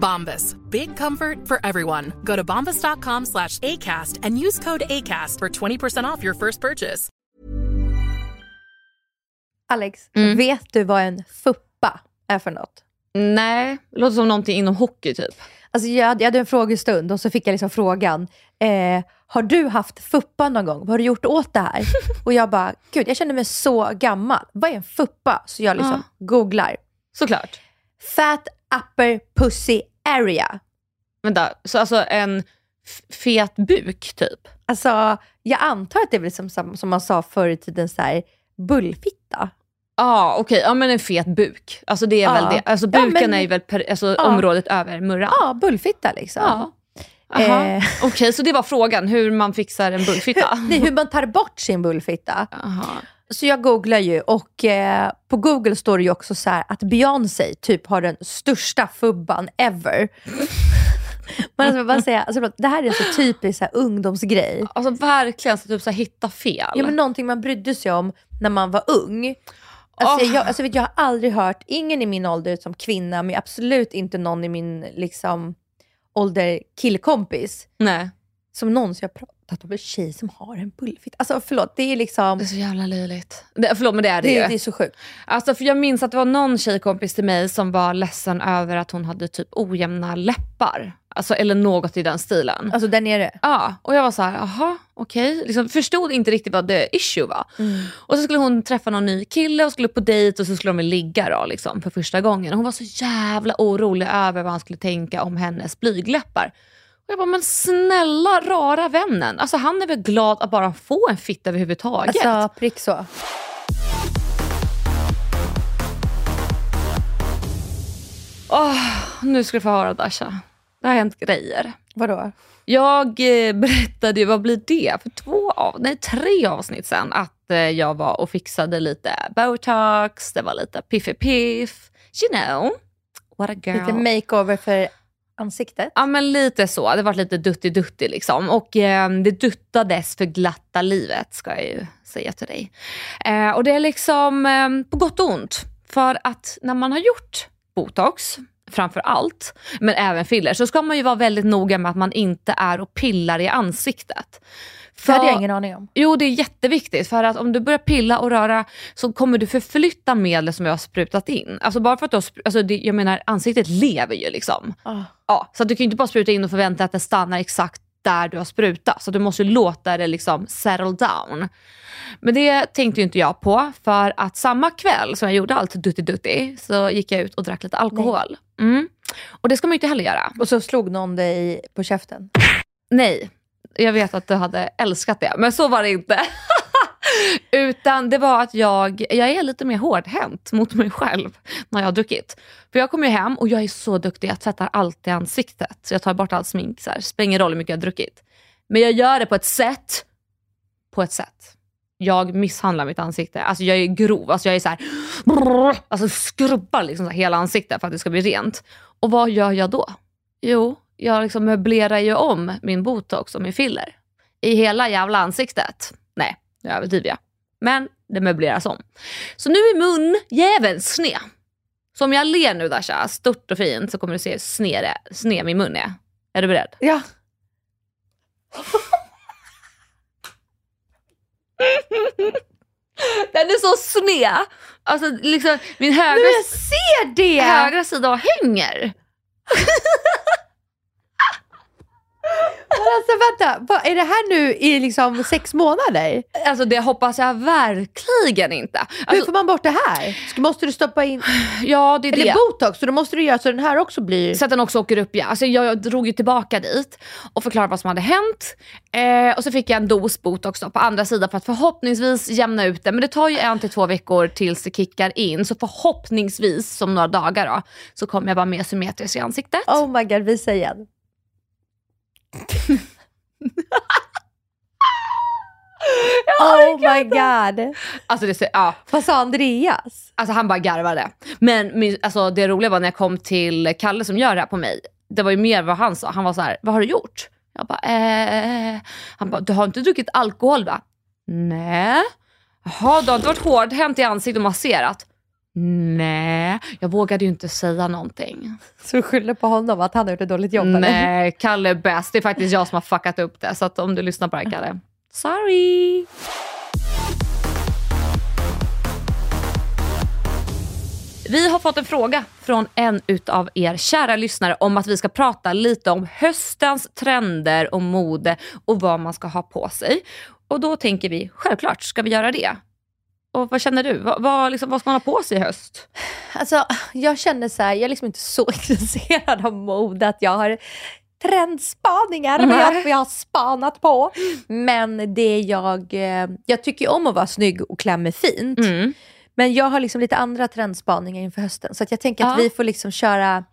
Bombas. Big comfort for everyone. Go to bombas.com slash ACAST and use code ACAST for 20% off your first purchase. Alex, Mm. vet du vad en fuppa är för något? Nej, det låter som någonting inom hockey typ. Alltså jag, hade, jag hade en frågestund och så fick jag liksom frågan, eh, har du haft fuppa någon gång? Vad har du gjort åt det här? och jag bara, gud jag känner mig så gammal. Vad är en fuppa? Så jag liksom googlar. Såklart. Fat upper pussy area. Vänta, så alltså en fet buk typ? Alltså jag antar att det är väl som, som, man sa förr i tiden, så här, bullfitta. Ja, ah, okej. Ja, men en fet buk. Alltså det är Ja. väl det. Alltså Ja, buken men- är ju väl per, alltså, Ja. området över murran. Ja, bullfitta liksom. Ja. Eh. Okej, så det var frågan, hur man fixar en bullfitta? Nej, hur man tar bort sin bullfitta. Aha. Så jag googlar ju och eh, på Google står det ju också så här att Beyoncé typ har den största fubban ever. Men alltså, bara säga, alltså, det här är en så typisk så här, ungdomsgrej. Alltså verkligen, så typ så här, hitta fel. Ja, men någonting man brydde sig om när man var ung. Alltså, Åh. jag, alltså, vet, jag har aldrig hört, ingen i min ålder som kvinna, men absolut inte någon i min liksom, ålder killkompis, Nej. som någonsin har pratat om en tjej som har en bullfitta. Alltså förlåt, det är liksom, Det är så jävla löjligt. Det, förlåt men det är det, det, ju. det är så sjukt. Alltså, för jag minns att det var någon tjejkompis till mig som var ledsen över att hon hade typ ojämna läppar. Alltså, eller något i den stilen. Alltså där nere. Ja, och jag var så här, jaha, okej. Liksom, förstod inte riktigt vad the issue var. Och så skulle hon träffa någon ny kille och skulle på dejt och så skulle de ligga då, liksom, för första gången. Och hon var så jävla orolig över vad han skulle tänka om hennes blygläppar. Och jag bara, men snälla rara vännen. Alltså han är väl glad att bara få en fitta överhuvudtaget. Alltså prick så. Åh, nu ska du få höra Dasha. Det har hänt grejer. Vadå? Jag eh, berättade ju, vad blir det, för två av, nej, tre avsnitt sen att eh, jag var och fixade lite botox, det var lite piffi-piff. You know, what a girl. Lite makeover för ansiktet. Ja men lite så, det var lite dutti-dutti liksom. Och eh, det duttades för glatta livet ska jag ju säga till dig. Eh, och det är liksom eh, på gott och ont. För att när man har gjort botox, framför allt, men även filler, så ska man ju vara väldigt noga med att man inte är och pillar i ansiktet. Det hade jag För- ingen aning om. Jo, det är jätteviktigt. För att om du börjar pilla och röra så kommer du förflytta medlet som jag har sprutat in. Alltså bara för att du har, alltså det, jag menar ansiktet lever ju liksom. Ah. Ja, så att du kan ju inte bara spruta in och förvänta dig att det stannar exakt där du har sprutat. Så du måste låta det liksom settle down. Men det tänkte ju inte jag på för att samma kväll som jag gjorde allt dutti-dutti så gick jag ut och drack lite alkohol. Mm. Och det ska man ju inte heller göra. Och så slog någon dig på käften. Nej, jag vet att du hade älskat det, men så var det inte. Utan det var att jag, jag är lite mer hårdhänt mot mig själv när jag har druckit. För jag kommer ju hem och jag är så duktig, jag tvättar alltid ansiktet. Så jag tar bort allt smink, så här. spelar ingen roll hur mycket jag har druckit. Men jag gör det på ett sätt, på ett sätt. Jag misshandlar mitt ansikte. Alltså jag är grov. Alltså jag är så här, brrr, alltså skrubbar liksom så här hela ansiktet för att det ska bli rent. Och vad gör jag då? Jo, jag liksom möblerar ju om min botox och min filler. I hela jävla ansiktet. Nej, nu överdriver jag. Men det möbleras om. Så nu är mun jäveln sned. Så om jag ler nu Dasha, stort och fint, så kommer du se hur sned, sned min mun är. Är du beredd? Ja. Den är så sned! Alltså liksom, min högra, jag ser det! högra sida hänger. alltså vänta, vad, är det här nu i liksom sex månader? Alltså det hoppas jag verkligen inte. Hur Alltså, får man bort det här? Ska- Måste du stoppa in, ja, det är eller det. botox, så då måste du göra så den här också blir... Så att den också åker upp igen. Alltså jag drog ju tillbaka dit och förklarade vad som hade hänt. Eh, och så fick jag en dos botox då på andra sidan för att förhoppningsvis jämna ut det. Men det tar ju en till två veckor tills det kickar in. Så förhoppningsvis, som några dagar då, så kommer jag vara mer symmetrisk i ansiktet. Oh my god, visa igen. oh my god. Alltså, det, ja, Vad sa Andreas? alltså han bara garvade. Men min, alltså, det roliga var när jag kom till Kalle som gör det här på mig. Det var ju mer vad han sa. Han var så här, vad har du gjort? Jag bara, eh. Han bara, du har inte druckit alkohol va? Nej. Jaha, du har inte varit hårdhänt i ansiktet och masserat? Nej, jag vågade ju inte säga någonting. Så du skyller på honom att han har gjort ett dåligt jobb eller? Nej, Kalle är bäst. Det är faktiskt jag som har fuckat upp det. Så om du lyssnar på det här Kalle, sorry. Vi har fått en fråga från en utav er kära lyssnare om att vi ska prata lite om höstens trender och mode och vad man ska ha på sig. Och då tänker vi, självklart ska vi göra det. Och vad känner du? Vad, vad, liksom, vad ska man ha på sig i höst? Alltså, jag känner så här, jag är liksom inte så intresserad av mode att jag har trendspaningar vad jag, jag har spanat på. Men det jag, eh, jag tycker om att vara snygg och klä mig fint. Mm. Men jag har liksom lite andra trendspaningar inför hösten. Så jag tänker att Ja. vi får liksom köra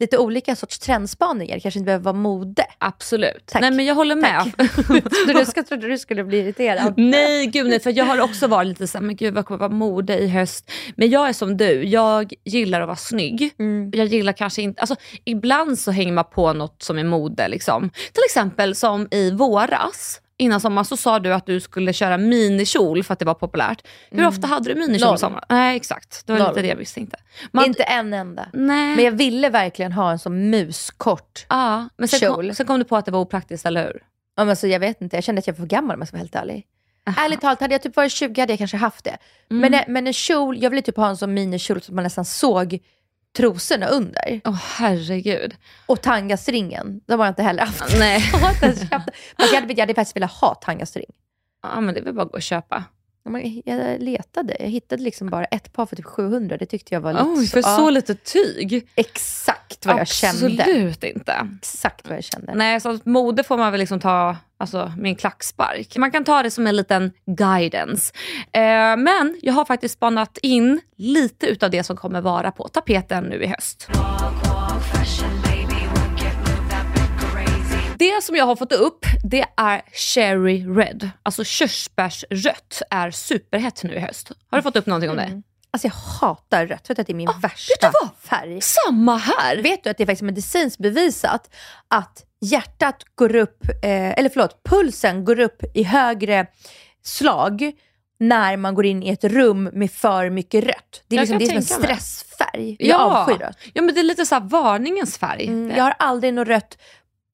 lite olika sorts trendspaningar. Det kanske inte behöver vara mode. Absolut. Tack. Nej men jag håller med. Du ska, trodde du skulle bli irriterad. Nej gud nej, för jag har också varit lite såhär, men gud vad kommer vara mode i höst? Men jag är som du, jag gillar att vara snygg. Mm. Jag gillar kanske inte, alltså ibland så hänger man på något som är mode liksom. Till exempel som i våras, innan sommaren så sa du att du skulle köra minikjol för att det var populärt. Hur ofta hade du minikjol Noll. i sommar? Nej exakt, det var Noll. lite det jag misstänkte. Man, Inte en enda. nej. Men jag ville verkligen ha en sån muskort. ja, men sen kom, kjol. sen kom du på att det var opraktiskt, eller hur? Ja, men så jag vet inte, jag kände att jag var för gammal om jag ska vara helt ärlig. Ärligt talat, hade jag typ varit 20 hade jag kanske haft det. Mm. Men, men en kjol, jag ville typ ha en sån minikjol så man nästan såg trosorna under. Åh herregud. Och tangastringen, de har jag inte heller haft. Nej. Den. Jag hade, jag hade faktiskt velat ha tangastring. Ja men det är väl bara att gå och köpa. Jag letade, jag hittade liksom bara ett par för typ 700. Det tyckte jag var lite Oj, för ja, så lite tyg? Exakt vad jag kände. Absolut inte. Exakt vad jag kände. Nej, så mode får man väl liksom ta alltså, med en klackspark. Man kan ta det som en liten guidance. Eh, men jag har faktiskt spanat in lite utav det som kommer vara på tapeten nu i höst. Det som jag har fått upp det är cherry red. Alltså körsbärsrött är superhett nu i höst. Har du fått upp någonting om det? Alltså jag hatar rött, vet du att det är min du värsta färg. Samma här! Vet du att det är faktiskt medicinskt bevisat att hjärtat går upp, eh, eller förlåt, pulsen går upp i högre slag när man går in i ett rum med för mycket rött. Det är, Jag liksom, det är som en mig. stressfärg. Jag avskyr rött. ja, men det är lite så här varningens färg. Mm, jag har aldrig något rött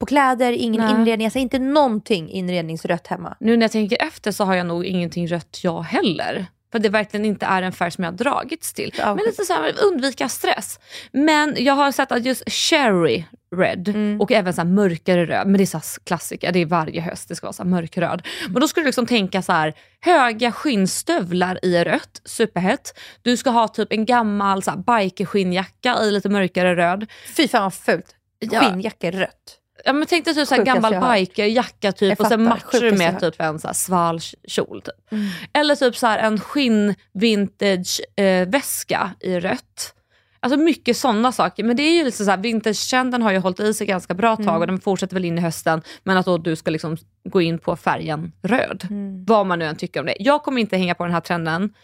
på kläder, ingen Nej. inredning. Jag säger inte någonting inredningsrött hemma. Nu när jag tänker efter så har jag nog ingenting rött jag heller. För det verkligen inte är en färg som jag har dragits till. Ja, Men lite så här, undvika stress. Men jag har sett att just cherry red Mm. och även så mörkare röd, men det är så klassiker, det är varje höst, det ska vara så mörkröd. Men då ska du liksom tänka så här, höga skinnstövlar i rött, superhett. Du ska ha typ en gammal så här, bikerskinnjacka i lite mörkare röd. Fy fan vad fult. Ja. Skinnjacka rött. Ja, men tänk dig typ så här Sjukaste jag gammal bikerjacka typ, Jag och sen matchar du med typ en så här sval kjol. Typ. Mm. Eller typ så en skinn vintage eh, väska i rött. Alltså mycket sådana saker. Men det är ju lite så här, vintage-trenden har ju hållit i sig ganska bra tag Mm. och den fortsätter väl in i hösten. Men att då du ska liksom gå in på färgen röd. Mm. Vad man nu än tycker om det. Jag kommer inte hänga på den här trenden,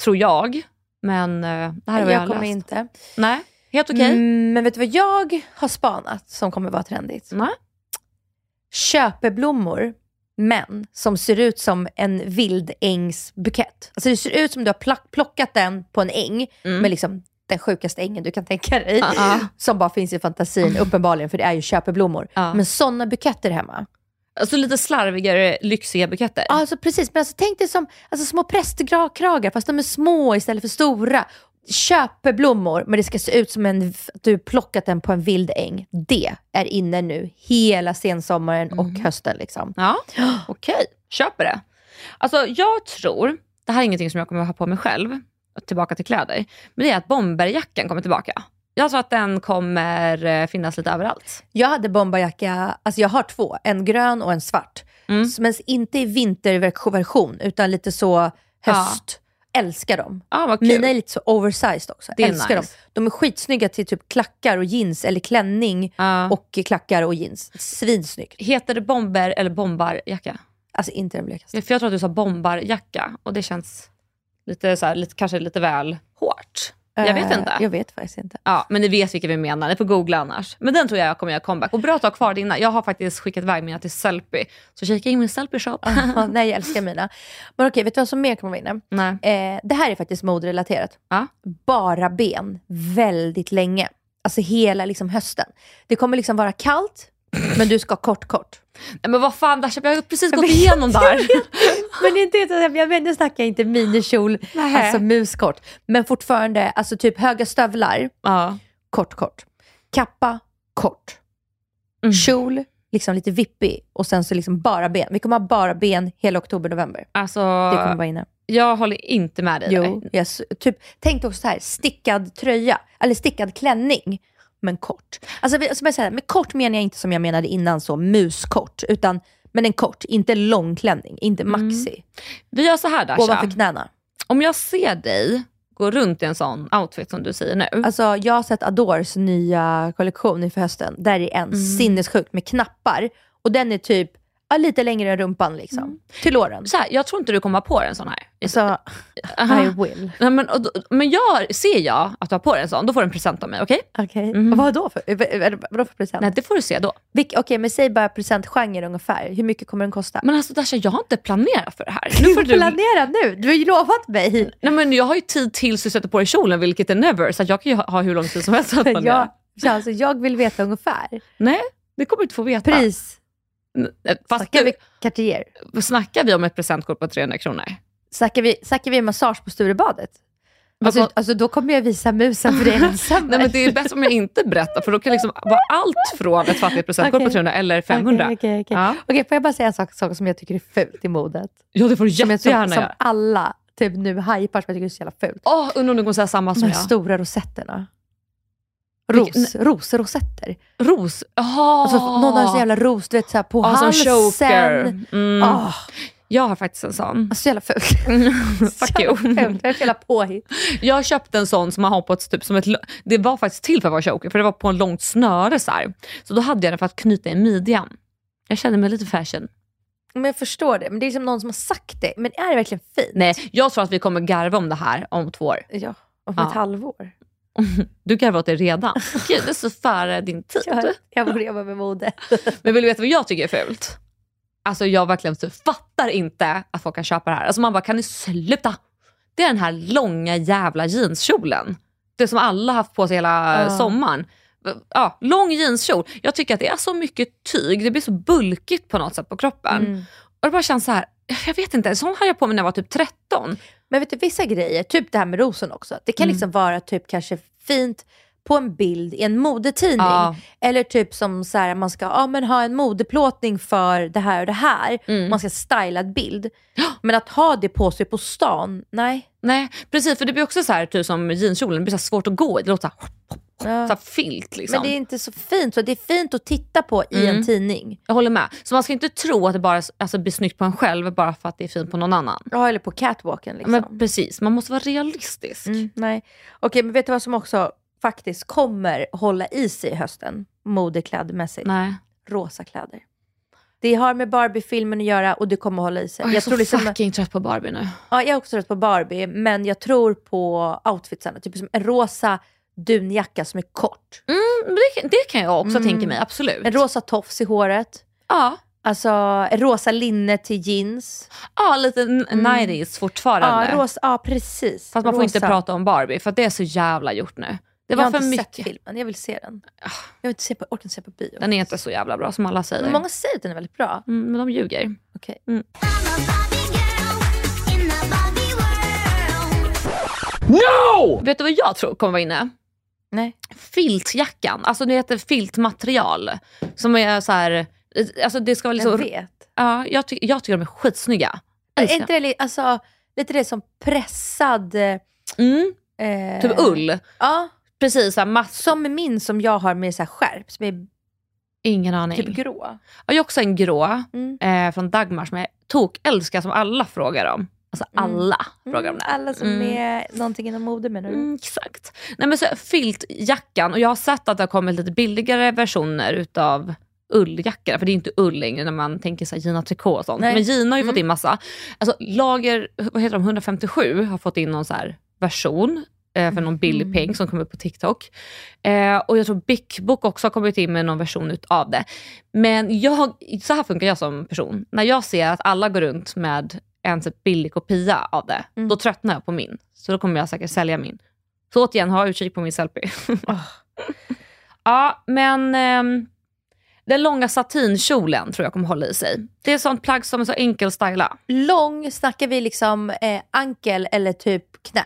tror jag. Men eh, det här är vad jag, jag har kommer läst. inte. Nej, helt okej. Mm, men vet du vad jag har spanat som kommer vara trendigt? Nej. köpeblommor, men som ser ut som en vildängsbukett. Alltså det ser ut som du har plock- plockat den på en äng, Mm. med liksom den sjukaste ängen du kan tänka dig. Ja, ja. Som bara finns i fantasin, uppenbarligen, för det är ju köpeblommor. Ja. Men sådana buketter hemma. Alltså lite slarvigare, lyxiga buketter. Alltså precis, men alltså, tänk dig som alltså, små prästkragar, fast de är små istället för stora. Köpeblommor, men det ska se ut som en, att du plockat den på en vild äng. Det är inne nu hela sensommaren och hösten. Liksom. Ja, okej. Köper det. Alltså jag tror, det här är ingenting som jag kommer att ha på mig själv, tillbaka till kläder, men det är att bomberjackan kommer tillbaka. Jag tror att den kommer eh, finnas lite överallt. Jag hade bomberjacka, alltså jag har två, en grön och en svart. Mm. Men inte i vinterversion, utan lite så höst. Älskar dem. Ja, vad kul. Mina är lite så oversized också. Det är Älskar nice. dem. De är skitsnygga till typ klackar och jeans, eller klänning Ja. och klackar och jeans. Svinsnyggt. Heter det bomber eller bombarjacka? Alltså inte den blekaste. För jag tror att du sa bombarjacka och det känns lite, så här, lite, kanske lite väl hårt. Jag vet Eh, inte. Jag vet faktiskt inte. Ja, men ni vet vilka vi menar. Ni får googla annars. Men den tror jag kommer göra comeback. Och bra att ha kvar dina. Jag har faktiskt skickat iväg mina till Sellpy. Så kika in min Sellpy-shop. Ja, nej, jag älskar mina. Men okej, vet du vad som mer kommer vara inne? Nej. Eh, det här är faktiskt moderelaterat. Ja. Bara ben väldigt länge. Alltså hela liksom hösten. Det kommer liksom vara kallt, men du ska kort kort. Nej, men vad fan Dasha, vi har precis Jag gått igenom där. Men inte, jag menar, nu snackar jag inte minikjol, alltså muskort. Men fortfarande, alltså typ höga stövlar, ja. kort kort. Kappa, kort. Mm. Kjol, liksom lite vippig och sen så liksom bara ben. Vi kommer ha bara ben hela oktober, november. Alltså, Det kommer vara inne. jag håller inte med dig Jo, yes. typ, tänk också så här, stickad tröja, eller stickad klänning, men kort. Alltså, som jag säger, med kort menar jag inte som jag menade innan, så muskort, utan men en kort, inte lång klänning, inte maxi. Vi gör så här Dasha. Ovanför knäna. Om jag ser dig gå runt i en sån outfit som du säger nu. Alltså, jag har sett Adores nya kollektion inför hösten. Där är en sinnessjukt med knappar. Och den är typ lite längre än rumpan liksom. Till låren. så här, jag tror inte du kommer ha på dig en sån här. Så Aha. I will. Nej, men, och, men jag, ser jag att du har på dig en sån, då får du en present av mig. Okej? Okej, Mhm. vad då för, vad- vad- vadå för present? Nej, det får du se då. Okej, men säg bara presentgenre ungefär. Hur mycket kommer den kosta? Men alltså Dasha, jag har inte planerat för det här. Nu får du... planera nu. Du har ju lovat mig. Nej, men jag har ju tid tills du sätter på dig kjolen, vilket är never. Så jag kan ju ha, ha hur lång tid som helst att planera. Jag, så alltså, jag vill veta ungefär. Nej, det kommer du inte få veta. Pris. Eh, Snackar vi Cartier? snackar vi om ett presentkort på 300 kronor? Snackar vi, snackar vi massage på Sturebadet? Alltså, alltså, då kommer jag visa musen för dig ensam. Nej, men det är bättre om jag inte berättar, för då kan liksom vara allt från ett fattigt presentkort Okej. på 300 eller 500. Okej, okej, okej. Ja. Okej, får jag bara säga en sak, sak som jag tycker är fult i modet? ja, det får du Som, jag, som, jättegärna som alla typ nu hypar som jag tycker är så jävla fult. Åh, undrar om du kommer säga samma De som här jag. stora rosetterna. Ros, rosrosetter. Ros. Jaha. Alltså, någon har en sån jävla ros du vet, så här, på som halsen. choker. Mm. Ah, Jag har faktiskt en sån. alltså, så jävla fult. Fuck you. Det är så jävla påhitt. Jag köpte en sån som man har på ett, typ, som ett, det var faktiskt till för att vara choker, för det var på en långt snöre så här. Så då hade jag den för att knyta i midjan. Jag kände mig lite fashion. Men jag förstår det, men det är som någon som har sagt det. Men är det verkligen fint? Nej, jag tror att vi kommer garva om det här om två år. Ja, om Ja. ett halvår. Du garvar åt det redan. Gud, det är så före din tid. Jag, jag borde jobba med mode. Men vill du veta vad jag tycker är fult? Alltså jag verkligen så fattar inte att folk kan köpa det här. Alltså man bara, kan ni sluta? Det är den här långa jävla jeanskjolen. Det som alla haft på sig hela Ja. sommaren. Ja, lång jeanskjol. Jag tycker att det är så mycket tyg, det blir så bulkigt på något sätt på kroppen. Mm. Och det bara känns så här, jag vet inte, sån hade jag på mig när jag var typ 13. Men vet du, vissa grejer, typ det här med rosen också. Det kan Mm. liksom vara typ kanske fint på en bild i en modetidning. Ja. Eller typ som så här, man ska ja, men ha en modeplåtning för det här och det här. Mm. Man ska styla en bild. Men att ha det på sig på stan, nej. Nej, precis för det blir också så här, typ som jeanskjolen, det blir så svårt att gå i. Det låter så här, Ja. så filt liksom. Men det är inte så fint. Så det är fint att titta på i Mm. en tidning. Jag håller med. Så man ska inte tro att det bara alltså, blir snyggt på en själv bara för att det är fint på någon annan. Ja, eller på catwalken. Liksom. Men precis, man måste vara realistisk. Mm, nej. Okej, men vet du vad som också faktiskt kommer hålla i sig i hösten? Modeklädmässigt. Nej. Rosa kläder. Det har med Barbie-filmen att göra och det kommer hålla i sig. Åh, jag är så liksom, fucking trött på Barbie nu. ja, jag är också trött på Barbie, men jag tror på outfitsarna. Typ som en rosa dunjacka som är kort. Mm, det, det kan jag också Mm. tänka mig, absolut. En rosa tofs i håret. ja. Alltså en rosa linne till jeans. ja, lite Mm. 90s fortfarande. Ja, rosa, ja, precis. Fast man får inte Rosa. prata om Barbie för det är så jävla gjort nu. Det jag var har för inte mycket. sett filmen, jag vill se den. Jag vill inte se på, orkar inte se på bio. Den är inte så jävla bra som alla säger. Men många säger att den är väldigt bra. Mm, men de ljuger. Okej. No! Vet du vad jag tror kommer vara inne? Nej. Filtjackan, alltså det heter filtmaterial. Som är så här, alltså det ska vara Jag liksom, vet. ja, jag, ty- jag tycker de är skitsnygga. Är inte det li- alltså, lite det som pressad... Mm, Eh, typ ull. Ja, Precis, så här, mass- som min som jag har med så här skärp, som är ingen aning. typ grå. Jag har också en grå Mm. eh, från Dagmar som jag tok älskar som alla frågar om. Alltså Mm. alla frågar om det. Alla som Mm. är någonting inom mode menar du? Mm, exakt. Nej, men så, filtjackan, och jag har sett att det har kommit lite billigare versioner utav ulljackor. För det är inte ull längre när man tänker sig Gina Tricot och sånt. Nej. Men Gina har ju Mm. fått in massa. Alltså, lager, vad heter de, 157 har fått in någon så här version för någon billig Mm. peng som kom upp på TikTok. Eh, och jag tror Bic Book också har kommit in med någon version utav det. Men jag, så här funkar jag som person. När jag ser att alla går runt med en typ billig kopia av det, Mm. då tröttnar jag på min. Så då kommer jag säkert sälja min. Så återigen, ha utkik på min selfie. Åh. ja, men ehm, den långa satinkjolen tror jag kommer hålla i sig. Det är sånt plagg som är så enkel att styla. Lång, snackar vi liksom eh, ankel eller typ knä?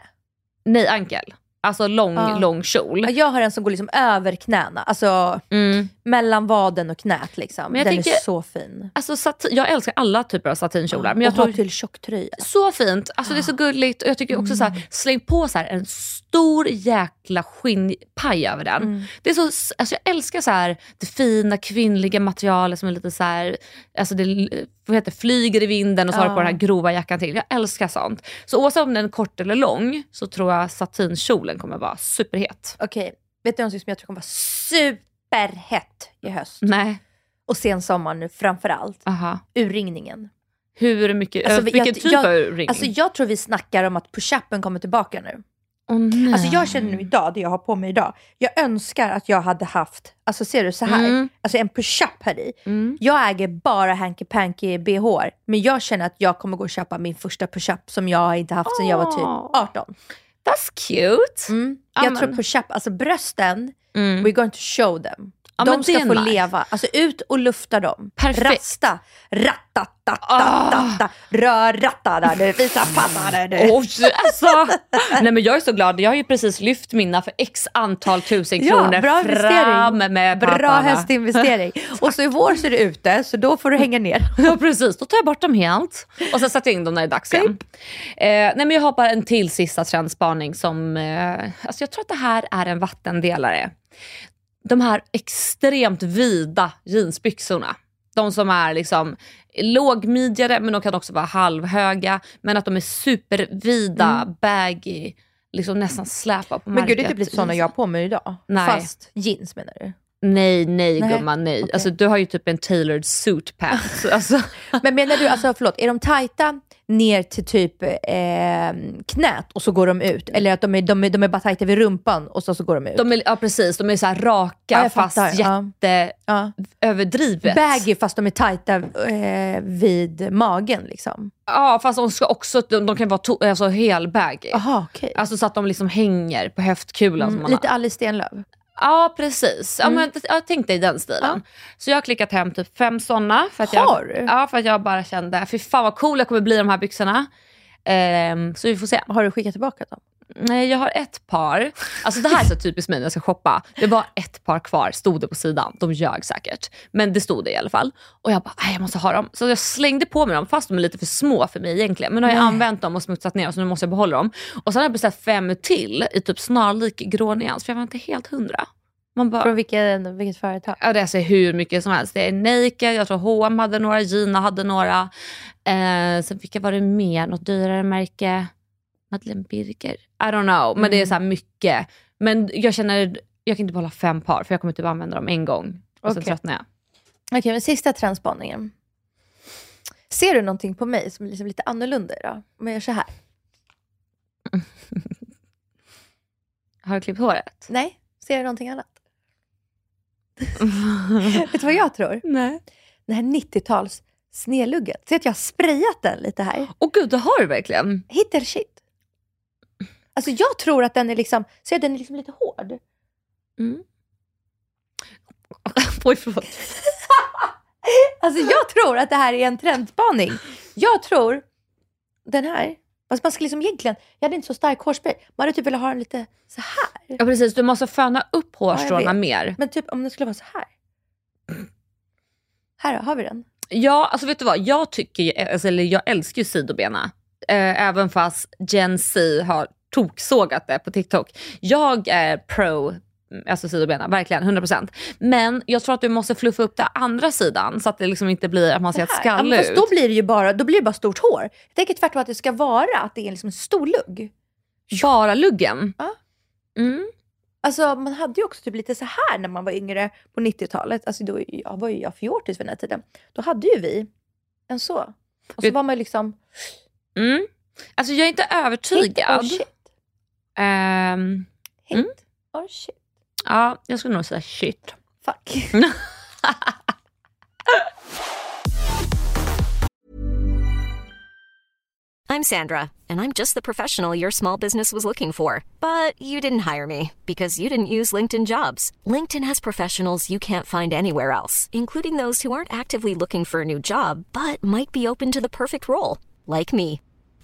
Nej, ankel. Alltså lång, Ja. lång kjol. Ja, Jag har en som går liksom över knäna, alltså Mm. Mellan vaden och knät. Liksom. Den tänker- är så fin. Alltså, sat- jag älskar alla typer av satinkjolar. Men jag och ha tror till tjocktröja. Så fint, alltså det är så gulligt och jag tycker också så här, släng på så här en stor jäkla skinnpaj över den. Mm. Det är så, alltså jag älskar så här, det fina kvinnliga materialet som är lite så här, alltså det vad heter, flyger i vinden och så har du på den här grova jackan till. Jag älskar sånt. Så oavsett om den är kort eller lång så tror jag satinkjolen kommer vara superhet. Okej, vet du någonting som jag tror kommer vara superhett i höst? Nej, Och sen sommar nu framförallt. aha. Urringningen. Hur mycket, Alltså, vilken jag- typ jag- av ring? Alltså jag tror vi snackar om att push-upen kommer tillbaka nu. Nej. Alltså jag känner nu idag, det jag har på mig idag. Jag önskar att jag hade haft, alltså ser du så här, Mm. alltså en push-up här i. Mm. Jag äger bara hanky panky bh men jag känner att jag kommer gå och köpa min första push-up som jag inte haft sedan jag var typ 18. That's cute. Mm. Ja, Jag tror push-up, alltså brösten, Mm. we're going to show them. Ja, de ska få nice. leva, alltså ut och lufta dem. Perfekt. Ah. Rasta, rattatatata, rör rattata, du visar pattarna du. Oj, alltså. Nej men jag är så glad, jag har ju precis lyft mina för x antal tusen Ja, kronor bra fram med Bra pattarna. höstinvestering. och så i vår så är det ute, så då får du hänga ner. Ja precis, då tar jag bort dem helt. Och sen sätter jag in dem när det är dags igen. Eh, nej men jag har bara en till sista trendspaning som, eh, alltså jag tror att det här är en vattendelare. De här extremt vida jeansbyxorna. De som är liksom lågmidjade men de kan också vara halvhöga. Men att de är supervida, baggy, liksom nästan släpa på Men märket. gud, det är typ lite sådana jag har på mig idag. Nej. Fast jeans menar du? Nej, nej, Nej, gumman, nej. okej. Alltså, du har ju typ en tailored suit pants. alltså, Men menar du, alltså förlåt, är de tajta ner till typ eh, knät och så går de ut? Eller att de är, de är, de är bara tajta vid rumpan och så, så går de ut? de är, ja precis, de är så raka Ja, fast ja. jätteöverdrivet. ja. Baggy fast de är tajta eh, vid magen liksom. Ja fast de ska också, de, de kan vara to, alltså, helbaggy. Jaha, okej. Alltså så att de liksom hänger på höftkulan. Mm, lite har. Alice Stenlöf. Ja precis, ja, men, jag tänkte i den stilen. Så jag har klickat hem typ fem sådana. För att Har jag, du? Ja för att jag bara kände, fy fan vad cool jag kommer bli i de här byxorna. Ehm, så vi får se. Har du skickat tillbaka dem? Nej, jag har ett par. Alltså det här är så typiskt mig när jag ska shoppa. Det var ett par kvar, stod det på sidan. De ljög säkert. Men det stod det i alla fall. Och jag bara, "Nej, jag måste ha dem. Så jag slängde på mig dem, fast de är lite för små för mig egentligen. Men nu har jag Nej. använt dem och smutsat ner så nu måste jag behålla dem. Och sen har jag beställt fem till i typ snarlik grå nyans, för jag var inte helt hundra. Man bara, Från vilken, vilket företag? Ja, det är hur mycket som helst. Det är Naked, jag tror H&M hade några, Gina hade några. Eh, sen vilka var det mer? Något dyrare märke? Madeleine Birger? I don't know, men det är så här mycket. Men jag känner, jag kan inte behålla fem par för jag kommer typ använda dem en gång. Och sen Okej. tröttnar jag. Okej, men sista trendspaningen. Ser du någonting på mig som är liksom lite annorlunda idag? Om jag gör så här? Har du klippt håret? Nej, ser du någonting annat? Vet du vad jag tror? Nej. Den här 90-tals snedluggen. Ser att jag har sprayat den lite här? Åh gud, det har du verkligen. Hit or shit. Alltså jag tror att den är liksom, ser den är liksom lite hård. Mm. Oj, förlåt. Alltså jag tror att det här är en trendspaning. Jag tror, den här, Fast man ska liksom egentligen, jag hade inte så stark hårspray. Man hade typ velat ha den lite så här. Ja precis, du måste föna upp Ja, hårstråna vet. mer. Men typ om den skulle vara så här. Här då, har vi den. Ja, alltså vet du vad? Jag tycker ju, alltså, eller jag älskar ju sidobena. Eh, även fast Gen Z har toksågat det på TikTok. Jag är pro alltså sidobena, verkligen 100%. Men jag tror att du måste fluffa upp den andra sidan så att det liksom inte blir att man ser ett här. Ja, skall men fast ut. då blir det ju bara, då blir det bara stort hår. Jag tänker tvärtom att det ska vara att det är liksom en stor lugg. Bara luggen. Ja. Mm. Alltså man hade ju också typ lite så här när man var yngre på 90-talet. Alltså då jag var ju jag fjortis vid den här tiden. Då hade ju vi en så. Och så var man liksom, Mm. Alltså jag är inte hit övertygad. or shit. Ehm, Hit Mm. or shit. ja, jag skulle nog säga shit. Fuck. I'm Sandra, and I'm just the professional your small business was looking for. But you didn't hire me because you didn't use LinkedIn jobs. LinkedIn has professionals you can't find anywhere else, including those who aren't actively looking for a new job but might be open to the perfect role, like me.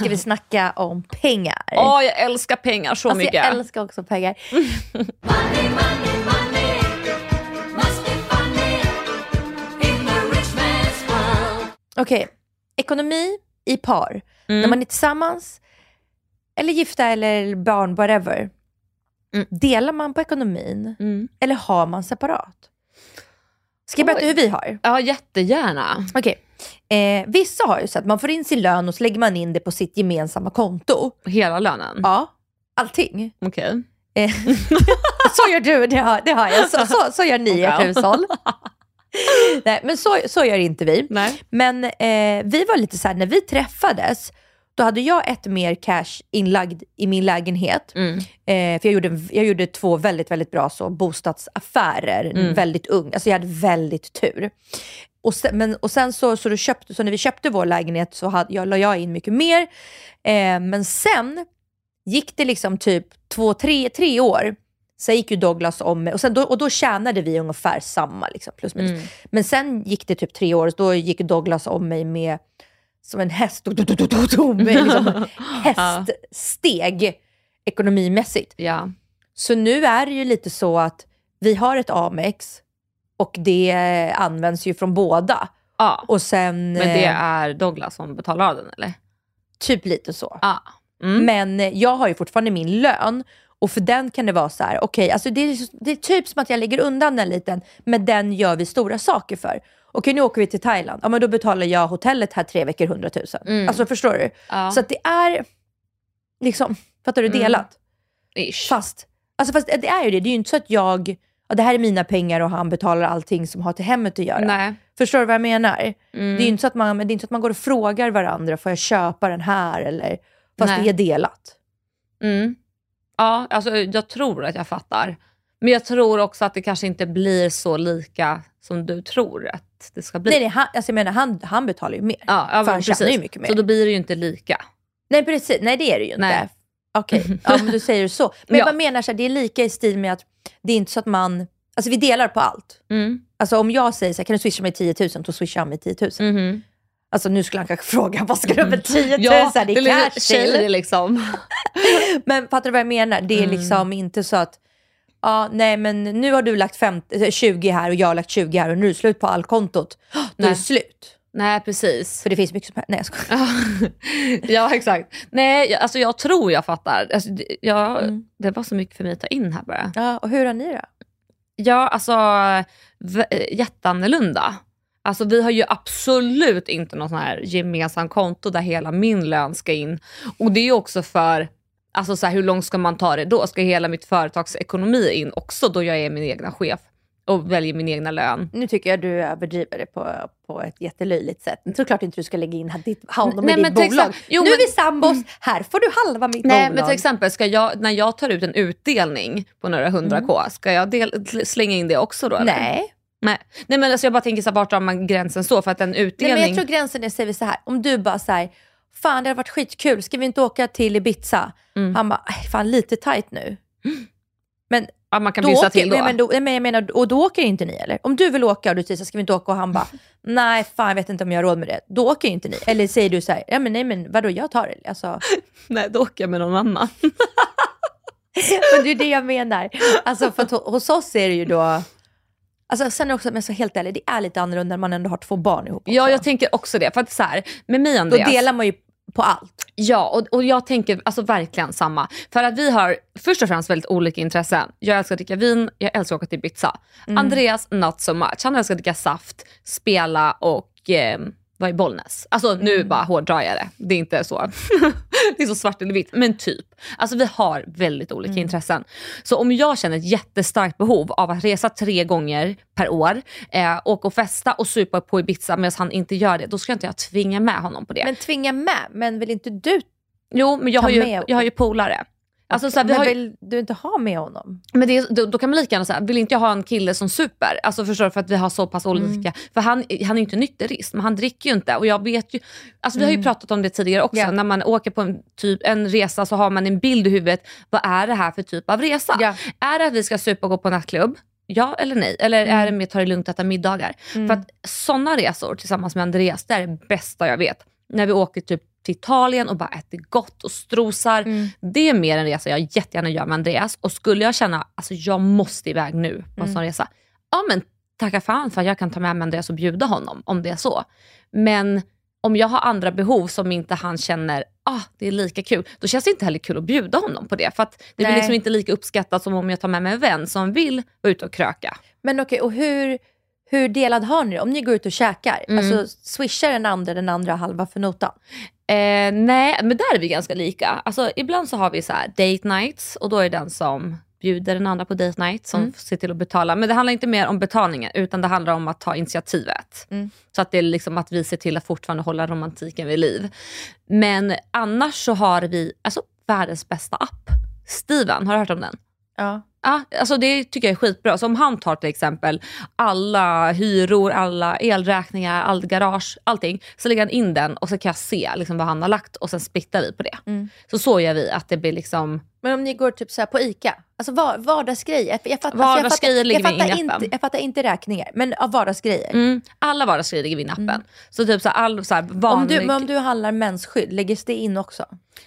ska vi snacka om pengar. Åh, jag älskar pengar så alltså, mycket. jag älskar också pengar. Okej, ekonomi i par. När man är tillsammans, eller gifta eller barn, whatever. Mm. Delar man på ekonomin Mm. eller har man separat? Ska jag berätta Oj. hur vi har? Ja, jättegärna. Okej. Eh, vissa har ju så att man får in sin lön och så lägger man in det på sitt gemensamma konto. Hela lönen? Ja, allting. Okej. Eh, så gör du, det har, det har jag. Så, så, så gör ni i ert hushåll. Nej, men så, så gör inte vi. Nej. Men eh, vi var lite så här, när vi träffades, då hade jag ett mer cash inlagd i min lägenhet. Mm. Eh, för jag gjorde, jag gjorde två väldigt, väldigt bra så, bostadsaffärer, Mm. väldigt ung. Alltså jag hade väldigt tur. Och sen, men, och sen så, så, köpte, så när vi köpte vår lägenhet så hade, jag, la jag in mycket mer. Eh, men sen gick det liksom typ två, tre, tre år. Sen gick ju Douglas om mig och, sen då, och då tjänade vi ungefär samma. Liksom, plus minus. Mm. Men sen gick det typ tre år, då gick Douglas om mig med som en häst, do, do, do, do, do, med liksom häststeg ekonomimässigt. Ja. Så nu är det ju lite så att vi har ett Amex och det används ju från båda. ja. Och sen, Men det eh, är Douglas som betalar av den eller? typ lite så. Ja. Mm. Men jag har ju fortfarande min lön och för den kan det vara så här, okej, alltså det, är, det är typ som att jag lägger undan den liten, men den gör vi stora saker för. Okej, nu åker vi till Thailand. Ja, men då betalar jag hotellet här tre veckor 100 000. Mm. Alltså förstår du? Ja. Så att det är, liksom, fattar du, Mm. delat. Ish. Fast, alltså fast det är ju det. Det är ju inte så att jag, ja, det här är mina pengar och han betalar allting som har till hemmet att göra. Nej. Förstår du vad jag menar? Mm. Det är ju inte så att man, det är inte så att man går och frågar varandra, får jag köpa den här? Eller, fast Nej. det är delat. Mm. Ja, alltså jag tror att jag fattar. Men jag tror också att det kanske inte blir så lika som du tror att det ska bli. Nej, nej han, alltså jag menar, han, han betalar ju mer. ja, ja, för han precis. tjänar ju mycket mer. Så då blir det ju inte lika. Nej precis, nej det är det ju inte. Nej. Okej, ja, men du säger så. Men Ja. jag menar så här, det är lika i stil med att det är inte så att man, alltså vi delar på allt. Mm. Alltså om jag säger så här, kan du swisha mig 10 000? Då swishar han mig 10 000. Mhm. Alltså nu skulle han kanske fråga, vad ska du med 10 000 Ja, i är cash till? liksom. Men fattar du vad jag menar? Det är Mm. liksom inte så att, ja nej men nu har du lagt 50, 20 här och jag har lagt 20 här och nu är det slut på allkontot. Då är det slut. Nej precis. För det finns mycket som Nej jag skojar. ja exakt. Nej jag- alltså jag tror jag fattar. Alltså, det- jag, Mm. Det var så mycket för mig att ta in här bara. Ja, och hur har ni det? Ja alltså v- jätteannorlunda. Alltså vi har ju absolut inte något sån här gemensamt konto där hela min lön ska in. Och det är ju också för, alltså så här, hur långt ska man ta det då? Ska hela mitt företags ekonomi in också då jag är min egna chef och väljer min egna lön? Nu tycker jag du överdriver det på, på ett jättelöjligt sätt. Såklart inte du ska lägga in ditt, hand om Nej, ditt men till bolag. jo, nu är men- vi sambos, här får du halva mitt Nej bolag. men till exempel, ska jag, när jag tar ut en utdelning på några hundra k, ska jag del, slänga in det också då? Eller? Nej. Nej. Nej men alltså jag bara tänker så här, vart drar man gränsen så? För att en Nej, utdelning... men jag tror gränsen är, säger vi så här, om du bara säger fan det har varit skitkul, ska vi inte åka till Ibiza? Mm. Han bara, "Aj, fan lite tight nu. Men Ja, man kan då bjussa till då. Men då, men jag menar, och då åker inte ni eller? Om du vill åka och du säger så ska vi inte åka och han bara, nej fan jag vet inte om jag har råd med det. Då åker inte ni. Eller säger du så här, ja men nej men vadå jag tar det. Alltså, Nej då åker jag med någon annan. men det är det jag menar. Alltså för att ho- hos oss är det ju då, alltså sen också, men så helt ärligt, det är lite annorlunda när man ändå har två barn ihop. ja också. jag tänker också det. För att så här, med mig och Då Andreas. delar man ju på allt. Ja, och, och jag tänker alltså verkligen samma. För att vi har först och främst väldigt olika intressen. Jag älskar att dricka vin, jag älskar att åka till Ibiza. Mm. Andreas, not so much. Han älskar att dricka saft, spela och eh, vara i Bollnäs. Alltså nu Mm. bara hårdrar jag det. Det är inte så. det är så svart eller vitt. Men typ. Alltså vi har väldigt olika Mm. intressen. Så om jag känner ett jättestarkt behov av att resa tre gånger per år, eh, åka och festa och supa på Ibiza medan han inte gör det, då ska inte jag tvinga med honom på det. Men tvinga med, men vill inte du Jo, men jag har, ju, jag har ju polare. Alltså, så här, vi men har vill du inte ha med honom? men det, då, då kan man lika gärna säga, vill inte jag ha en kille som super? Alltså förstår du, för att vi har så pass olika. För han, han är ju inte nykterist, men han dricker ju inte. Och jag vet ju, alltså vi har ju pratat om det tidigare också. Ja. När man åker på en, typ, en resa så har man en bild i huvudet. Vad är det här för typ av resa? Ja. Är det att vi ska supa och gå på nattklubb? Ja eller nej? Eller är det mer ta det lugnt och äta middagar? För att sådana resor tillsammans med Andreas, det är det bästa jag vet. När vi åker typ till Italien och bara äter gott och strosar. Det är mer en resa jag jättegärna gör med Andreas. Och skulle jag känna alltså jag måste iväg nu på en sån resa. Ja men tacka fan för att jag kan ta med mig Andreas och bjuda honom om det är så. Men om jag har andra behov som inte han känner ah, det är lika kul, då känns det inte heller kul att bjuda honom på det. För att det blir liksom inte lika uppskattat som om jag tar med mig en vän som vill vara ute och kröka. Men okej, och hur, hur delad har ni det? Om ni går ut och käkar, Mm. alltså swishar den andra den andra halva för notan? Eh, nej, men där är vi ganska lika. Alltså, ibland så har vi så här date nights och då är det den som bjuder den andra på date night som Mm. ser till att betala. Men det handlar inte mer om betalningen utan det handlar om att ta initiativet. Mm. Så att det är liksom att vi ser till att fortfarande hålla romantiken vid liv. Men annars så har vi alltså, världens bästa app. Steven, har du hört om den? Ja. Ja, alltså det tycker jag är skitbra. Så om han tar till exempel alla hyror, alla elräkningar, all garage, allting. Så lägger han in den och så kan jag se liksom vad han har lagt och sen splittar vi på det. Mm. Så så gör vi att det blir liksom... Men om ni går typ så på ICA, alltså var, vardagsgrejer. Jag, fattar, Vardagsgrejer jag, vi jag, in i fattar inte, jag fattar inte räkningar, men av vardagsgrejer. Mm, alla vardagsgrejer ligger vi in i appen. Så typ så här, all så här Om, vanlig... du, men om du handlar mensskydd, läggs det in också?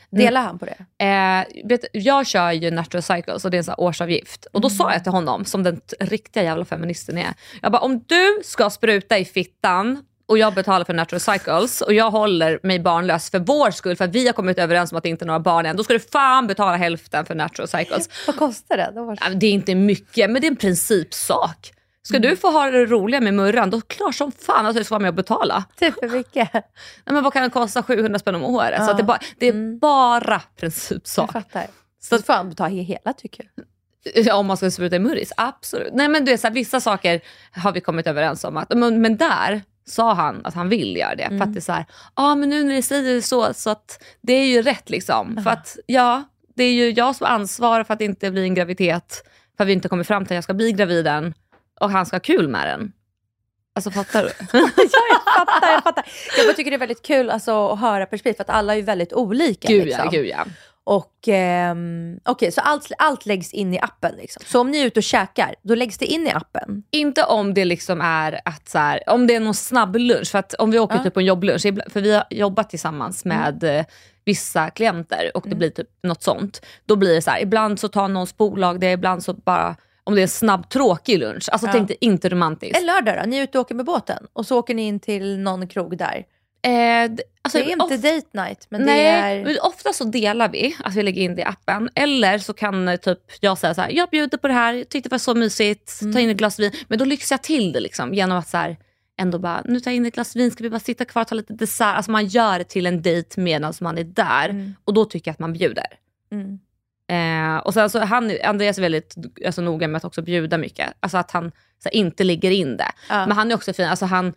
Delar han på det? Eh, vet, du, jag kör ju Natural Cycles och det är en här årsavgift. Och då sa jag till honom, som den riktiga jävla feministen är. Jag bara, om du ska spruta i fittan och jag betalar för Natural Cycles och jag håller mig barnlös för vår skull, för att vi har kommit överens om att det inte är några barn än. Då ska du fan betala hälften för Natural Cycles. Vad kostar det? Då. Ja, Det är inte mycket, men det är en principsak. Ska du få ha det roliga med murran, då klart som fan att du ska vara med och betala. Typ hur mycket? Nej, men vad kan det kosta? 700 spänn om året? Så att det, bara, det är bara principsak. Jag fattar. Så Så får han betala hela tycker jag. Ja, Om man ska spruta i murris? Absolut. Nej men du vet, så här, vissa saker har vi kommit överens om. Att, men, men där sa han att han vill göra det. För att det är så ja men nu när ni säger så, så att det är ju rätt liksom. För att ja, det är ju jag som ansvarar för att det inte blir en graviditet. För att vi inte kommer fram till att jag ska bli gravid än. Och han ska ha kul med den. Alltså fattar du? ja, jag fattar, jag fattar. Jag bara tycker det är väldigt kul alltså, att höra perspektiv, för att alla är ju väldigt olika. Gud liksom. ja, gud ja. Och ehm, okej, så allt, allt läggs in i appen. Liksom. Så om ni är ute och käkar, då läggs det in i appen? Inte om det liksom är att så här, om det är någon snabb lunch. För att om vi åker Ja. typ på en jobblunch, för vi har jobbat tillsammans med eh, vissa klienter och det blir typ något sånt. Då blir det så här, ibland så tar någons bolag det, ibland så bara, om det är en snabb tråkig lunch. Alltså Ja. tänk dig inte romantiskt. En lördag då? Ni är ute och åker med båten och så åker ni in till någon krog där. Eh, alltså, det är inte date night, men Nej, det är... ofta så delar vi, att vi lägger in det i appen. Eller så kan eh, typ jag säga så här, jag bjuder på det här, jag tyckte det var så mysigt, Mm. ta in ett glas vin. Men då lyxar jag till det liksom, genom att så här, ändå bara, nu tar jag in ett glas vin, ska vi bara sitta kvar och ta lite dessert. Alltså man gör det till en dejt medan man är där. Och då tycker jag att man bjuder. Mm. Eh, och sen så han, Andreas är väldigt alltså, noga med att också bjuda mycket. Alltså att han här, inte lägger in det. Ja. Men han är också fin. Alltså, han,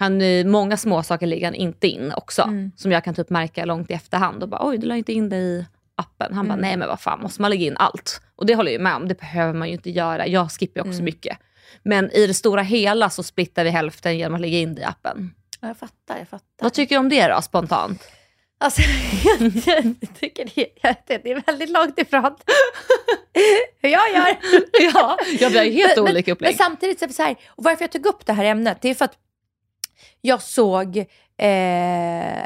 han, eh, många små saker lägger han inte in också. Mm. Som jag kan typ märka långt i efterhand. Och bara, Oj, du la inte in det i appen. Han bara, Mm. nej men vad fan, måste man lägga in allt? Och det håller jag ju med om. Det behöver man ju inte göra. Jag skippar ju också Mm. mycket. Men i det stora hela så splittar vi hälften genom att lägga in det i appen. Ja, Jag fattar, jag fattar. Vad tycker du om det då, spontant? Alltså, jag tycker det, jag det är väldigt långt ifrån hur jag gör. ja, jag blir helt men, olika upplägg. men samtidigt, så här, och varför jag tog upp det här ämnet, det är för att jag såg, eh,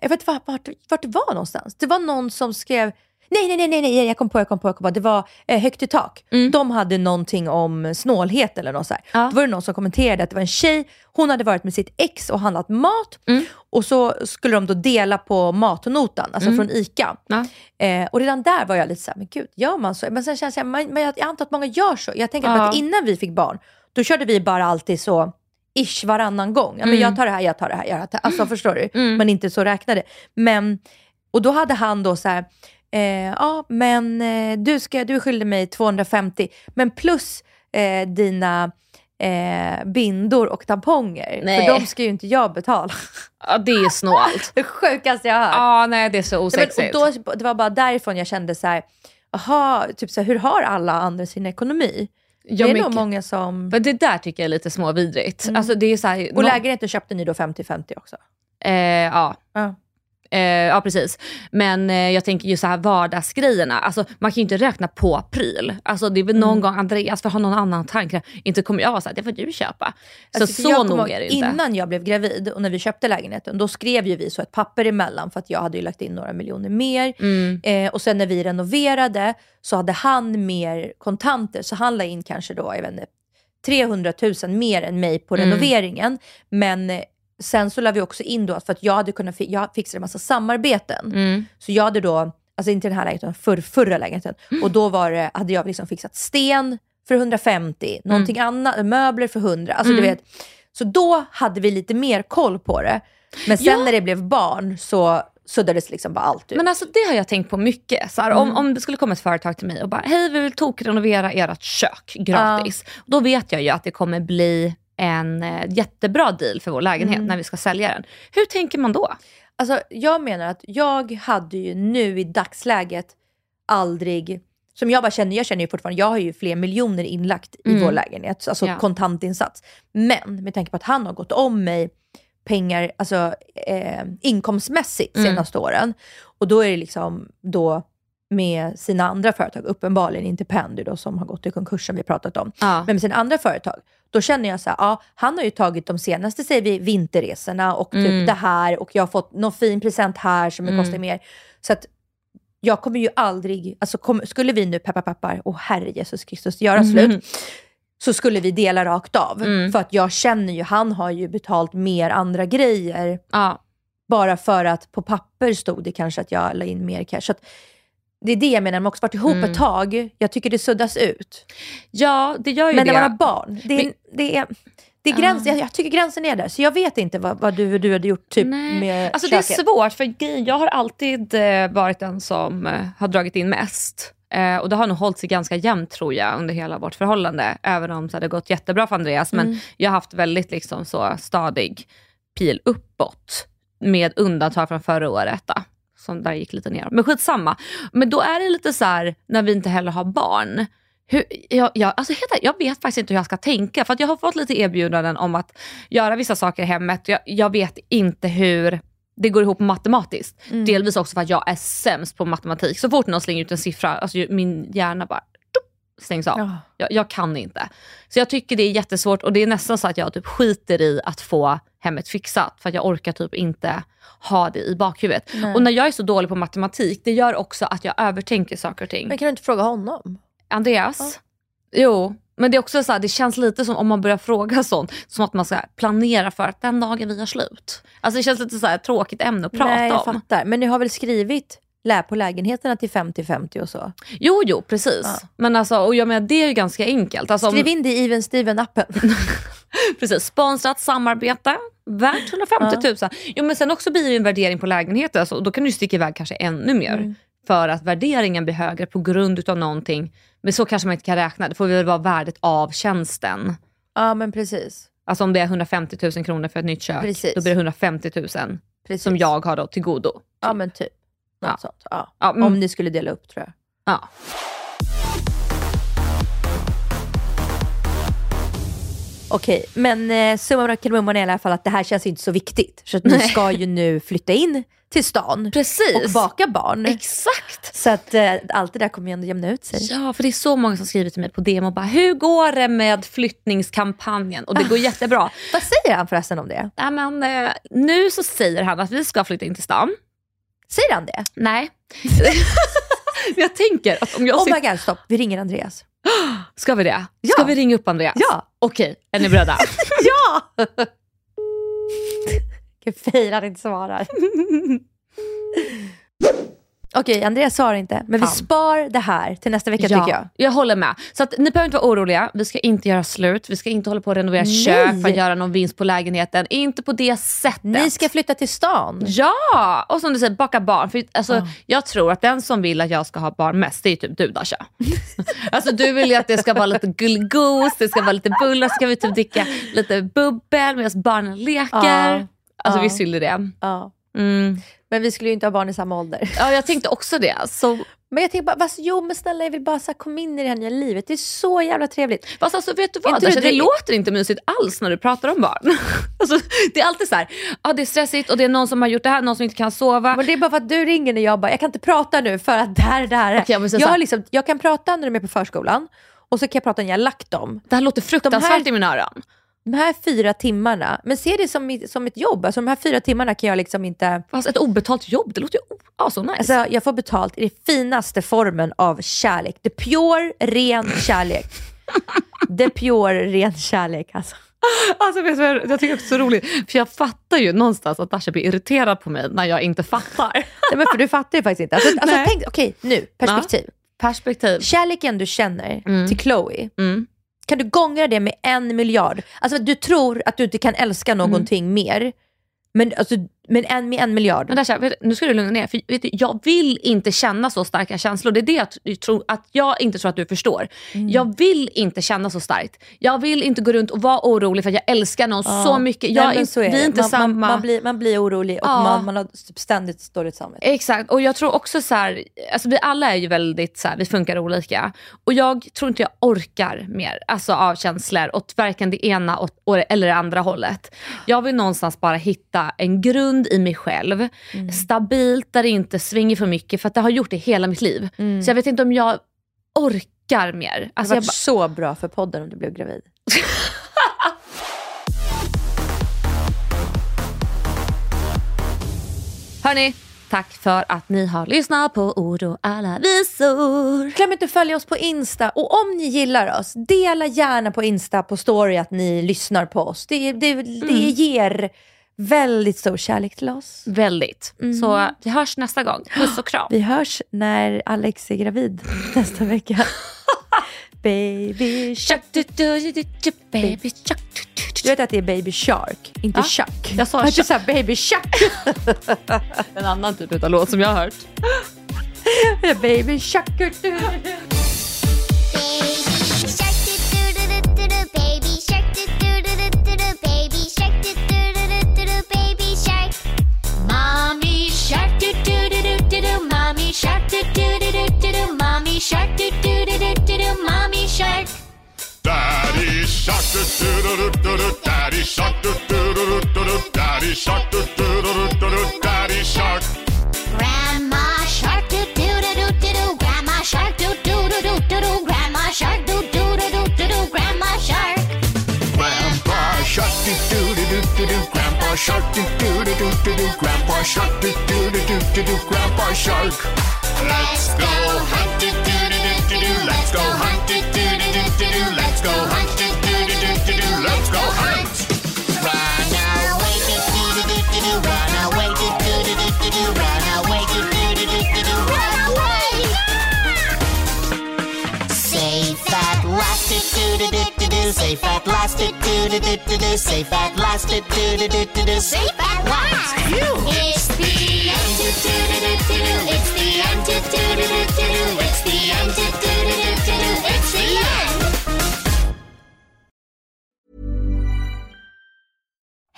jag vet inte vart, vart, vart det var någonstans. Det var någon som skrev, nej, nej, nej, nej, jag kom på, jag kom på, jag kom på. Det var eh, Högt i tak. De hade någonting om snålhet eller något så här. Då var det någon som kommenterade att det var en tjej, hon hade varit med sitt ex och handlat mat och så skulle de då dela på matnotan, alltså Mm. från ICA. Eh, och redan där var jag lite såhär, men gud, gör man så? Men sen känns jag, jag, jag antar att många gör så. Jag tänker Ja. att innan vi fick barn, då körde vi bara alltid så ish varannan gång. Ja, men Mm. Jag tar det här, jag tar det här. Jag tar, alltså förstår du? Men inte så räknade. Men, och då hade han då så här, eh, ja men eh, du, ska, du skyllde mig 250, men plus eh, dina eh, bindor och tamponger. Nej. För de ska ju inte jag betala. Ja, det är snålt. det sjukaste jag har hört. Ja, nej det är så osexigt. men, och då, det var bara därifrån jag kände så här, aha, typ så här, hur har alla andra sin ekonomi? Ja, det är mycket. nog många som... Men det där tycker jag är lite småvidrigt. Mm. Alltså, det är så här, Och nå- lägenheten köpte ni då 50-50 också? Eh, ja. Ja. Eh, ja, precis. Men eh, jag tänker ju så här vardagsgrejerna. Alltså, man kan ju inte räkna på pryl. Alltså, det är väl Mm. någon gång Andreas får ha någon annan tanke. Inte kommer jag vara så här, det får du köpa. Alltså, så så nog är det inte. Innan jag blev gravid och när vi köpte lägenheten, då skrev ju vi så ett papper emellan för att jag hade ju lagt in några miljoner mer. Mm. Eh, och sen när vi renoverade så hade han mer kontanter, så han la in kanske då, jag vet inte, 300 000 mer än mig på Mm. renoveringen. Men eh, sen så la vi också in då, för att jag hade kunnat fi- jag fixade en massa samarbeten. Mm. Så jag hade då, alltså inte den här lägenheten, för, förra lägenheten. Och då var det, hade jag liksom fixat sten för 150, någonting annat, möbler för 100. Alltså du Mm. vet. Så då hade vi lite mer koll på det. Men sen Ja. när det blev barn så suddades liksom bara allt ut. Men alltså det har jag tänkt på mycket. Så här, Mm. om, om det skulle komma ett företag till mig och bara, hej vi vill tokrenovera ert kök gratis. Då vet jag ju att det kommer bli en eh, jättebra deal för vår lägenhet Mm. när vi ska sälja den. Hur tänker man då? Alltså, jag menar att jag hade ju nu i dagsläget aldrig, som jag bara känner, jag känner ju fortfarande, jag har ju fler miljoner inlagt i Mm. vår lägenhet, alltså Ja. kontantinsats. Men med tanke på att han har gått om mig pengar, alltså eh, inkomstmässigt Mm. senaste åren. Och då är det liksom då med sina andra företag, uppenbarligen inte Pendy då som har gått i konkurs som vi pratat om. Ja. Men med sina andra företag, då känner jag så här, ja, han har ju tagit de senaste, säger vi, vinterresorna och typ Mm. det här och jag har fått någon fin present här som Mm. kostar mer. Så att jag kommer ju aldrig, alltså kom, skulle vi nu, peppar peppar, åh herre Jesus Kristus, göra Mm. slut, så skulle vi dela rakt av. Mm. För att jag känner ju, han har ju betalt mer andra grejer Ja. bara för att på papper stod det kanske att jag la in mer cash. Så att det är det jag menar, man har också varit ihop Mm. ett tag, jag tycker det suddas ut. ja, det gör ju Men det. när man har barn, det är, Men- det är, det är gräns, jag, jag tycker gränsen är där. Så jag vet inte vad, vad du, du hade gjort typ Nej. med Alltså det är köket. svårt, för jag har alltid eh, varit den som eh, har dragit in mest. Eh, och det har nog hållit sig ganska jämnt tror jag under hela vårt förhållande. Även om så det gått jättebra för Andreas. Men Mm. jag har haft väldigt liksom, så stadig pil uppåt. Med undantag från förra året. Då, som där gick lite ner. Men skitsamma. Men då är det lite så här, när vi inte heller har barn. Hur, jag, jag, alltså jag vet faktiskt inte hur jag ska tänka. För jag har fått lite erbjudanden om att göra vissa saker i hemmet. Jag, jag vet inte hur det går ihop matematiskt. Mm. Delvis också för att jag är sämst på matematik. Så fort någon slänger ut en siffra, alltså min hjärna bara stängs av. Ja. Jag, jag kan inte. Så jag tycker det är jättesvårt och det är nästan så att jag typ skiter i att få hemmet fixat för att jag orkar typ inte ha det i bakhuvudet. Nej. Och när jag är så dålig på matematik, det gör också att jag övertänker saker och ting. Men kan du inte fråga honom? Andreas? Jo, men det är också så här, det känns lite som om man börjar fråga sånt, som att man ska planera för att den dagen vi har slut. Alltså det känns lite så här tråkigt ämne att prata Nej, jag om. fattar. Men ni har väl skrivit lä på lägenheterna till 50-50 och så? Jo, jo, precis. Ja. Men alltså, och jag menar, det är ju ganska enkelt. Alltså, om- Skriv in det i Even Steven-appen. Precis, sponsrat samarbete, värt 150 000. Jo men sen också blir det en värdering på lägenheten, alltså, då kan du sticka iväg kanske ännu mer. Mm. För att värderingen blir högre på grund utav någonting. Men så kanske man inte kan räkna, det får väl vara värdet av tjänsten. ja, men precis. Alltså om det är 150 000 kronor för ett nytt kök, Precis. då blir det 150 000 precis. som jag har då till godo. Ja, men typ. Ja. sånt. Ja. Ja, mm. Om ni skulle dela upp tror jag. Ja. Okej, men eh, summan av kardemumman är i alla fall att det här känns inte så viktigt. Så att ni Nej. ska ju nu flytta in till stan Precis. och baka barn. Exakt. Så att eh, allt det där kommer ju ändå jämna ut sig. Ja, för det är så många som skriver till mig på DM och bara “Hur går det med flyttningskampanjen?” och det går jättebra. Vad säger han förresten om det? Nej, men, eh, nu så säger han att vi ska flytta in till stan. Säger han det? Nej. Jag tänker att om jag Oh sitter... my god, stopp. Vi ringer Andreas. Ska vi det? Ja. Ska vi ringa upp Andreas? Ja. Okej, är ni beredda? Ja! Gud, Feir han inte svarar. Okej, Andreas svarar inte. Men vi Fan. spar det här till nästa vecka tycker jag. jag håller med. Så att, ni behöver inte vara oroliga. Vi ska inte göra slut. Vi ska inte hålla på att renovera Nej. kök för att göra någon vinst på lägenheten. Inte på det sättet. Ni ska flytta till stan. Ja! Och som du säger, baka barn. För, alltså, Ja. Jag tror att den som vill att jag ska ha barn mest, det är typ du Dasha. alltså, du vill ju att det ska vara lite gullgos, det ska vara lite bullar, så ska vi typ dricka lite bubbel medan barnen leker. Ja. Alltså Ja. visst vill du det? Ja. Mm. Men vi skulle ju inte ha barn i samma ålder. Ja, jag tänkte också det. Så, Men jag tänker bara, vad, jo men snälla jag vill bara så här, kom in i det här nya livet. Det är så jävla trevligt. fast alltså, vet du vad? Inte Dasha, du- det låter inte mysigt alls när du pratar om barn. alltså, det är alltid så här, ah, det är stressigt och det är någon som har gjort det här, någon som inte kan sova. Men det är bara för att du ringer när jag bara, jag kan inte prata nu för att det här, det här. Så jag, här- har liksom, jag kan prata när de är på förskolan och så kan jag prata när jag har lagt dem. Det här låter fruktansvärt De i mina öron. De här fyra timmarna, men se det som, som ett jobb. Alltså de här fyra timmarna kan jag liksom inte... Fast ett obetalt jobb, det låter ju oh, så nice. Alltså jag får betalt i den finaste formen av kärlek. The pure, ren kärlek. The pure, ren kärlek alltså. Alltså, vet du, jag tycker det är så roligt, för jag fattar ju någonstans att Dasha blir irriterad på mig när jag inte fattar. Nej, men för du fattar ju faktiskt inte. Alltså, alltså, tänk, okej nu, perspektiv. Perspektiv. Kärleken du känner Mm. till Chloe, Mm. Kan du gångra det med en miljard? Alltså du tror att du inte kan älska någonting mer, men, alltså, men en, med en miljard. Men du, nu ska du lugna ner för vet du, jag vill inte känna så starka känslor. Det är det jag tror, att jag inte tror att du förstår. Mm. Jag vill inte känna så starkt. Jag vill inte gå runt och vara orolig för att jag älskar någon Ja. så mycket. Nej, Jag, är- så är vi är inte man, samma. Man, man, blir, man blir orolig och Ja. man, man har ständigt dåligt samvete. Exakt, och jag tror också så här, alltså vi alla är ju väldigt så här, vi funkar olika. Och jag tror inte jag orkar mer alltså av känslor åt varken det ena åt, eller det andra hållet. Jag vill någonstans bara hitta en grund i mig själv, Mm. stabilt där det inte svänger för mycket för att det har gjort det hela mitt liv. Så jag vet inte om jag orkar mer. Det Alltså hade jag varit så bra för podden om du blev gravid. hörni, tack för att ni har lyssnat på Ord och alla visor. Glöm inte att följa oss på Insta och om ni gillar oss, dela gärna på Insta på story att ni lyssnar på oss. Det, det, det ger väldigt stor kärlek till oss. Väldigt. Så vi hörs nästa gång. Puss och kram. Vi hörs när Alex är gravid nästa vecka. baby shark. Baby chuck. Du vet att det är baby shark, inte Ja, chuck. jag sa såhär baby shark? En annan typ av låt som jag har hört. baby shark. shark. Daddy shark, do do do do. Daddy shark, do do do do. Daddy shark, do do do do. Daddy shark. Grandma shark, do do do do. Grandma shark, do do do do. Grandma shark, do do do do. Grandma shark. Grandpa shark, do do do do. Grandpa shark, do do do do. Grandpa shark, do do do do. Grandpa shark. Let's go hunt, do do do do do. Let's go hunt, do go hunt do do do do do do. Let's go hunt. Run away do do do do do do. Run away do do do do do do. Run away do do do do do do. Run away. Safe at last, do do do do do. Safe at last, do do do do do do. Safe at last, do do do do do do. Safe at last. It's